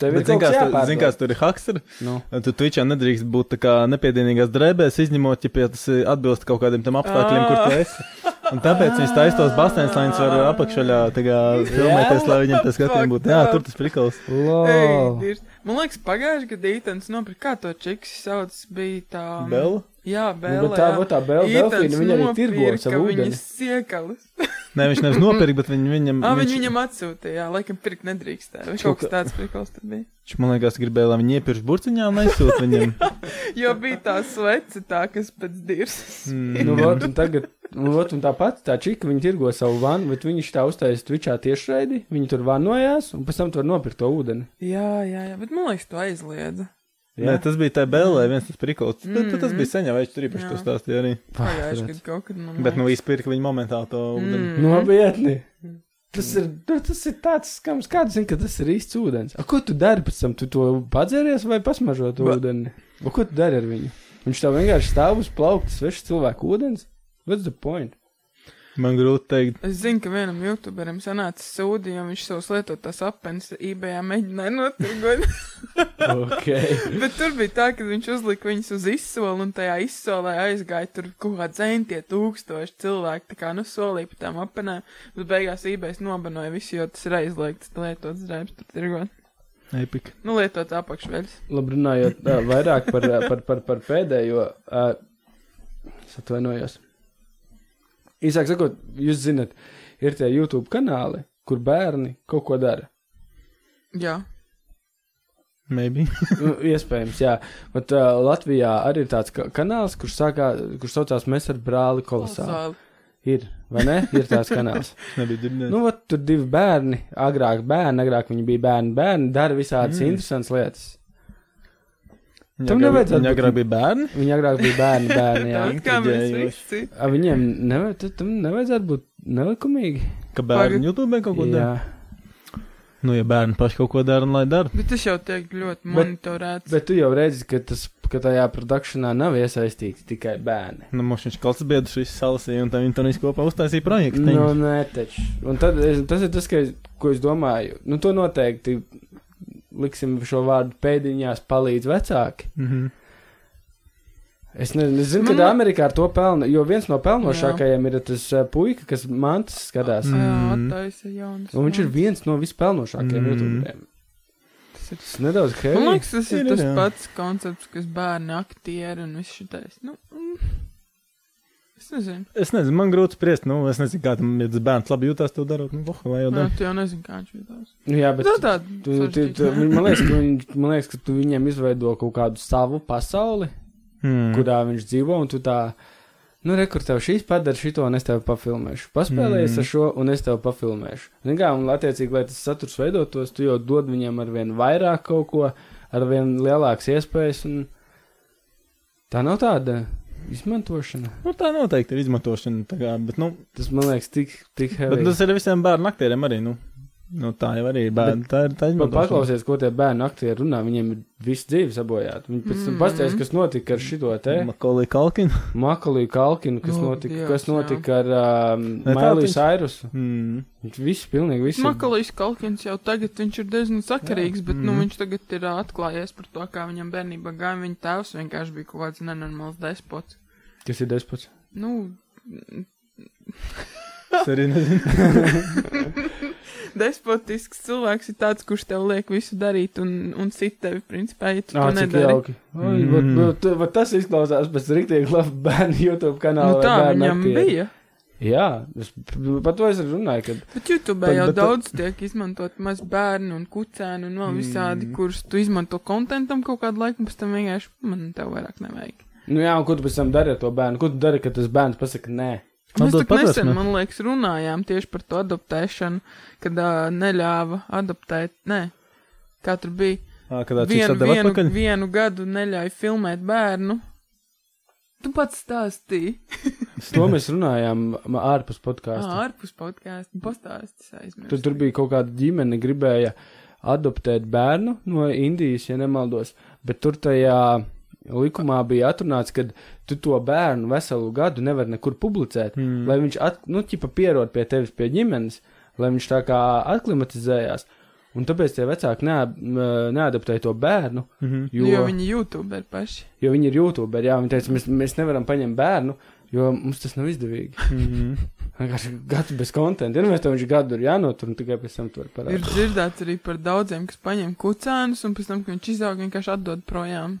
tev ir kaut kas kāds, tu- zin, kāds tur ir hakster? Nu, Tu Twitchā nedrīkst būt tā kā nepiedienīgās drēbēs, izņemot, ja tas atbilst kaut kādiem tam apstākļiem, kur tu esi. Un tāpēc viņi taisa tos basēnus, lai viņas var kā filmēties, lai viņiem tas skatījums būtu. Jā, tur tas prikals. Ei, lol. dirs. Man liekas, pagājušajā gadā Ītens nopirka, kā to čiks sauc, bija tā. Bela? Jā, Nu, Bela. bet tā, jā. vot tā Ītens Delfīna, viņa arī tirgo nopirka savu ūdeni. Viņas siekalis. Nē, viņš nevis nopirka, bet viņi viņam. Ah, viņi viņš- viņam atsūtīja, jā, laikam pirkt nedrīkstēja. Vai Kaut kas kā- tāds prikals tur bija. Viņš man liekas, gribēja, lai viņi iepirks burciņā un aizsūta viņam. Jo bija tā svece tā, kas pēc dirsas. Mm. Nu, vot, un tagad, nu, vot, un tāpat tā čika, viņa tirgo savu vannu, bet viņš tā uztaisīja Twitchā tiešraidi, viņi tur vanojās, un pēc tam tur nopirkt to ūdeni. Jā, jā, jā, bet man liekas, to aizliedza. Nē, tas bija tā bēlē, viens tas prikals. Mm. Mm. Tas bija seņā, vai viņš tur īpaši to Jā. stāstīja arī. Pagājušajā gadā kaut kad man. Bet nu izpirka viņa momentāli to ūdeni. Mm. Nopietni. Tas ir, nu, tas ir tāds skams, kāds zina, ka tas ir īsts ūdens. A, ko tu dari pēc tam? Tu to padzēries vai pasmažo to Ba- ūdeni? A, ko tu dari ar viņu? Viņš tev vienkārši stāv uz plaukta, svešs cilvēku ūdens. What's the point? Man grūti teikt. Es zinu, ka vienam youtuberam sanāca sūdi, jo viņš savus lietotās apelsnes eBayā mēģināja notirgot. Ok. Bet tur bija tā, ka viņš uzlika viņus uz izsoli, un tajā izsolē aizgāja tur kaut kā dzēntie tūkstoši cilvēki, tā kā nu solīja pa tām apenēm. Bet beigās eBays nobanoja visu, jo tas ir aizliegts lietots drēbes tur tirgot. Epika. Nu, lietot apakšveļas. Labi, runājot vairāk par, par, par, par pēdējo. Uh, es atvainojos. Īsāk sakot, jūs zinat, ir tie YouTube kanāli, kur bērni kaut ko dara. Jā. Maybe. Nu, iespējams, jā. Bet uh, Latvijā arī ir tāds ka kanāls, kurš, sākā, kurš saucās Mēs ar brāli kolosāli. Kolosāli. Ir, vai ne? Ir tāds kanāls. Nu, vat, tur divi bērni, agrāk bērni, agrāk viņi bija bērni, bērni dara visādas mm. interesantas lietas. Viņa tam nevajadzētu Viņa agrāk bija bērni. Viņi agrāk bija bērni, bērni, jā. Tāpat kā mēs visi. A, viņiem neva, tu- tam nevajadzētu būt nelikumīgi. Ka bērni Pagad- YouTube kaut ko dara. Nu, ja bērni paši kaut ko dara, lai dara. Bet tas jau tiek ļoti Bet- monitorēts. bet tu jau redzi, ka, tas, ka tajā produkšanā nav iesaistīti tikai bērni. Nu, mums viņš kalts biedrs viss salasīja, un tā viņi tur visu kopā uztaisīja projektu. Nu, nē, taču. Un tad, tas ir tas, ka, es- ko es domāju. Nu, to noteikti liksim šo vārdu pēdiņās palīdz vecāki. Mm -hmm. Es, ne, es zinu, Man ka li- Amerikā ar to pelna, jo viens no pelnošākajiem ir tas uh, puika, kas mantas skatās. Jā, attaisa jaunas. Un viņš ir viens no vispelnošākajiem Mm. youtuberiem. Tas ir- Tas nedaudz Man heavy. liekas, tas ir Ir, tas jā. pats koncepts, kas bērni aktieri un viss šitais. Nu, mm, es nezinu. Es nezinu, man grūti spriest. Nu, es nezinu, kā tam, ja tas bērns labi jūtās to darot. Nu, voh, vai jau Nē, dara. tu jau nezini, kā viņš jutās. Nu, jā, bet Tā tāda. tu, tu, tu, man, liekas, ka viņ, man liekas, ka tu viņiem izveido kaut kādu savu pasauli, Mm. kurā viņš dzīvo, un tu tā, nu, rekur tev šīs padara šito, un es tev pafilmēšu. Paspēlējies Mm. ar šo, un es tev pafilmēšu. Zini kā, un attiecīgi, lai tas saturs veidotos, tu jau dod viņam ar vien vairāk kaut ko, ar vien lielākas iespējas, un tā nav tāda izmantošana. Nu, tā noteikti ir izmantošana. tā Kā, bet, nu, Tas man liekas tik, tik bet heavy. tas ir visiem bērnu aktieriem arī. Nu, nu, tā jau arī ir bērni. Tā ir tā izmantošana. Paklausies, ko tie bērni aktieri runā, viņiem ir viss dzīve sabojāta. Viņi pēc tam Mhm. pastāstīs, kas notika ar šito te Makolī Kalkinu. Makaliju Kalkinu, kas O, notika, Dievs, kas jā. notika ar um, Ne, tā Mailiju viņš-. Mm. Viss, pilnīgi viss. ir- Makalīs Kalkins jau tagad viņš ir diezgan sakarīgs, bet, nu, Mhm. viņš tagad ir atklājies par to, kā viņam bērnībā gāja. Viņa tēvs vienkārši bija kaut kāds nenormāls despots. Kas ir despots? Nu, Es arī nezinu. despotisks cilvēks ir tāds, kurš tev liek visu darīt un, un sit tevi, principā, ja tu Ah, to nedari. jauki. Oi, Mm. vat- vat- vat Tas izklausās pēc rīktīgi laba bērnu YouTube kanāla. Nu, tā viņam aktieri. bija. Jā, es par to es runāju, kad Bet YouTube Bet- jau bet- daudz tiek izmantot maz bērnu un kucēnu un vēl visādi, Mm. kurus tu izmanto kontentam kaut kādu laiku, pēc tam vienkārši man tev vairāk nevajag. Nu jā, un ko tu pēc tam dari ar to bērnu? Ko tu dari, kad tas bērns pasaka nē? Mēs tā nesen, man liekas, runājām tieši par to adoptēšanu, kad uh, neļāva adoptēt, nē, kā tur bija, Ā, kad vienu, vienu, atpakaļ. vienu gadu neļauj filmēt bērnu. Tu pats stāstīji. To mēs runājām ārpus podkāstu. ārpus podkāstu pastāstis aizmirst. Tur, tur bija kaut kāda ģimene, gribēja adoptēt bērnu no Indijas, ja nemaldos, bet tur tajā likumā bija atrunāts, ka tu to bērnu veselu gadu nevar nekur publicēt, mm. lai viņš, at, nu, ķipa pierod pie tevis pie ģimenes, lai viņš tā kā aklimatizējās. Un tāpēc tie vecāki nead, neadaptēja to bērnu, mm -hmm. Jo, jo, viņi YouTuberi paši. jo viņi ir YouTuberi. Jā, viņi teica, mēs, mēs nevaram paņemt bērnu, jo mums tas nav izdevīgi. Mm -hmm. Vienkārši gadu bez konta. Ja nu mēs to viņš gadu ir jānotur, un tikai pēc tam to var Ir parādīt. dzirdēts arī par daudziem, kas paņem kucēnus un pēc tam, kad viņš izaug, vienkārši atdod projām.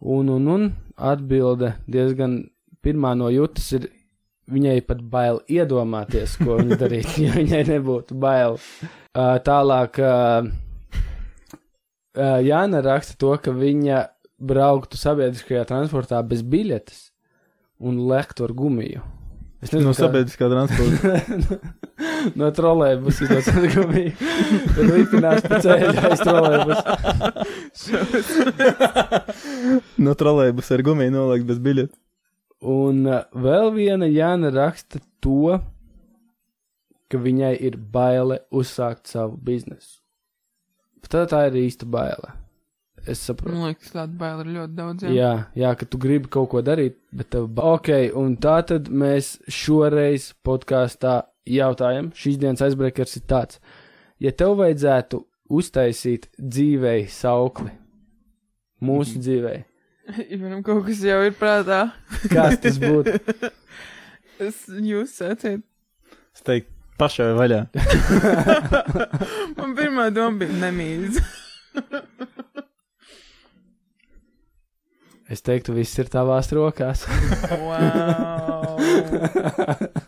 un un, un atbilde diezgan pirmā no jūtas ir. Viņai pat bail iedomāties, ko viņa darītu, ja viņai nebūtu bail. Uh, tālāk, uh, uh, Jāna raksta to, ka viņa brauktu sabiedriskajā transportā bez biļetes un lektu ar gumiju. Es No kā- sabiedriskā transporta. no trolēļus izlaiž ar gumiju. Tad lipinās pa ceļu aiz trolēļus. no trolēļus ar gumiju nolikt bez biļetes. Un uh, vēl viena Jāna raksta to, ka viņai ir baile uzsākt savu biznesu. Tā, tā ir īsta baile. Es saprotu. Man liekas, tāda baila ir ļoti daudziem. Jā, jā, ka tu gribi kaut ko darīt, bet tev ba... Ok, un tā tad mēs šoreiz podkāstā jautājam, šīs dienas aizbreakers ir tāds. Ja tev vajadzētu uztaisīt dzīvei saukli, mūsu dzīvei, Ja man kaut kas jau ir prātā, kas tas būtu? es jūs sacīt. Es teiktu, pašai vaļā. Man pirmā doma bija nemīļa. Es teiktu, viss ir tavās rokās. wow.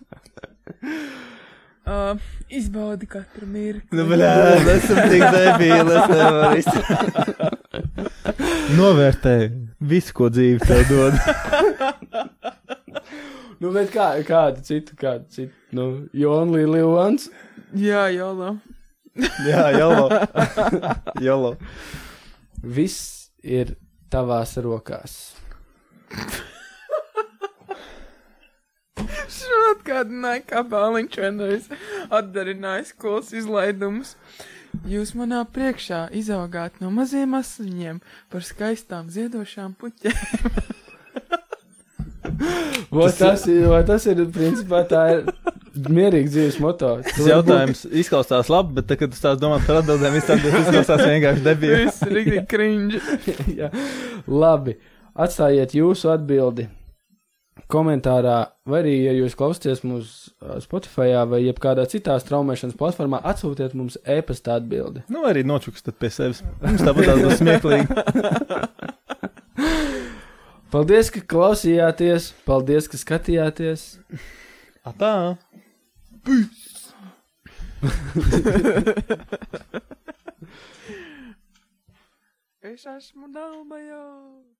uh, izbaudi katru mirkli. Nu, blē, esam tik debīli, es nevaru izturēt. Novērtē visu, ko dzīve tev dod. nu, bet kā, kādu citu, kādu citu? Nu, you only live once. Jā, jolo. Jā, jalo. jalo. Viss ir tavās rokās. Šo atgādināja, kā bāliņš vienreiz atdarinājis skolas izlaidumus. Jūs manā priekšā izaugāt no maziem asliņiem par skaistām ziedošām puķēm. Vai tas, ir, vai tas ir, principā, tā ir mierīga dzīves moto? Tas jautājums izklausās labi, bet, tad, kad tu stāst domāt par atbildēm, viss atbildes izklausās vienkārši debīli. Viss ir rīktīgi cringe. Jā. Labi, atstājiet jūsu atbildi komentārā, vai arī, ja jūs klausāties mūs ā, Spotify vai jebkādā citā straumēšanas platformā, atsūtiet mums e-pasta atbildi. Nu, arī nočukstat pie sevis. Mums tāpat tās būs smieklīgi. Paldies, ka klausījāties, paldies, ka skatījāties. Atā. Es esmu dalba jau.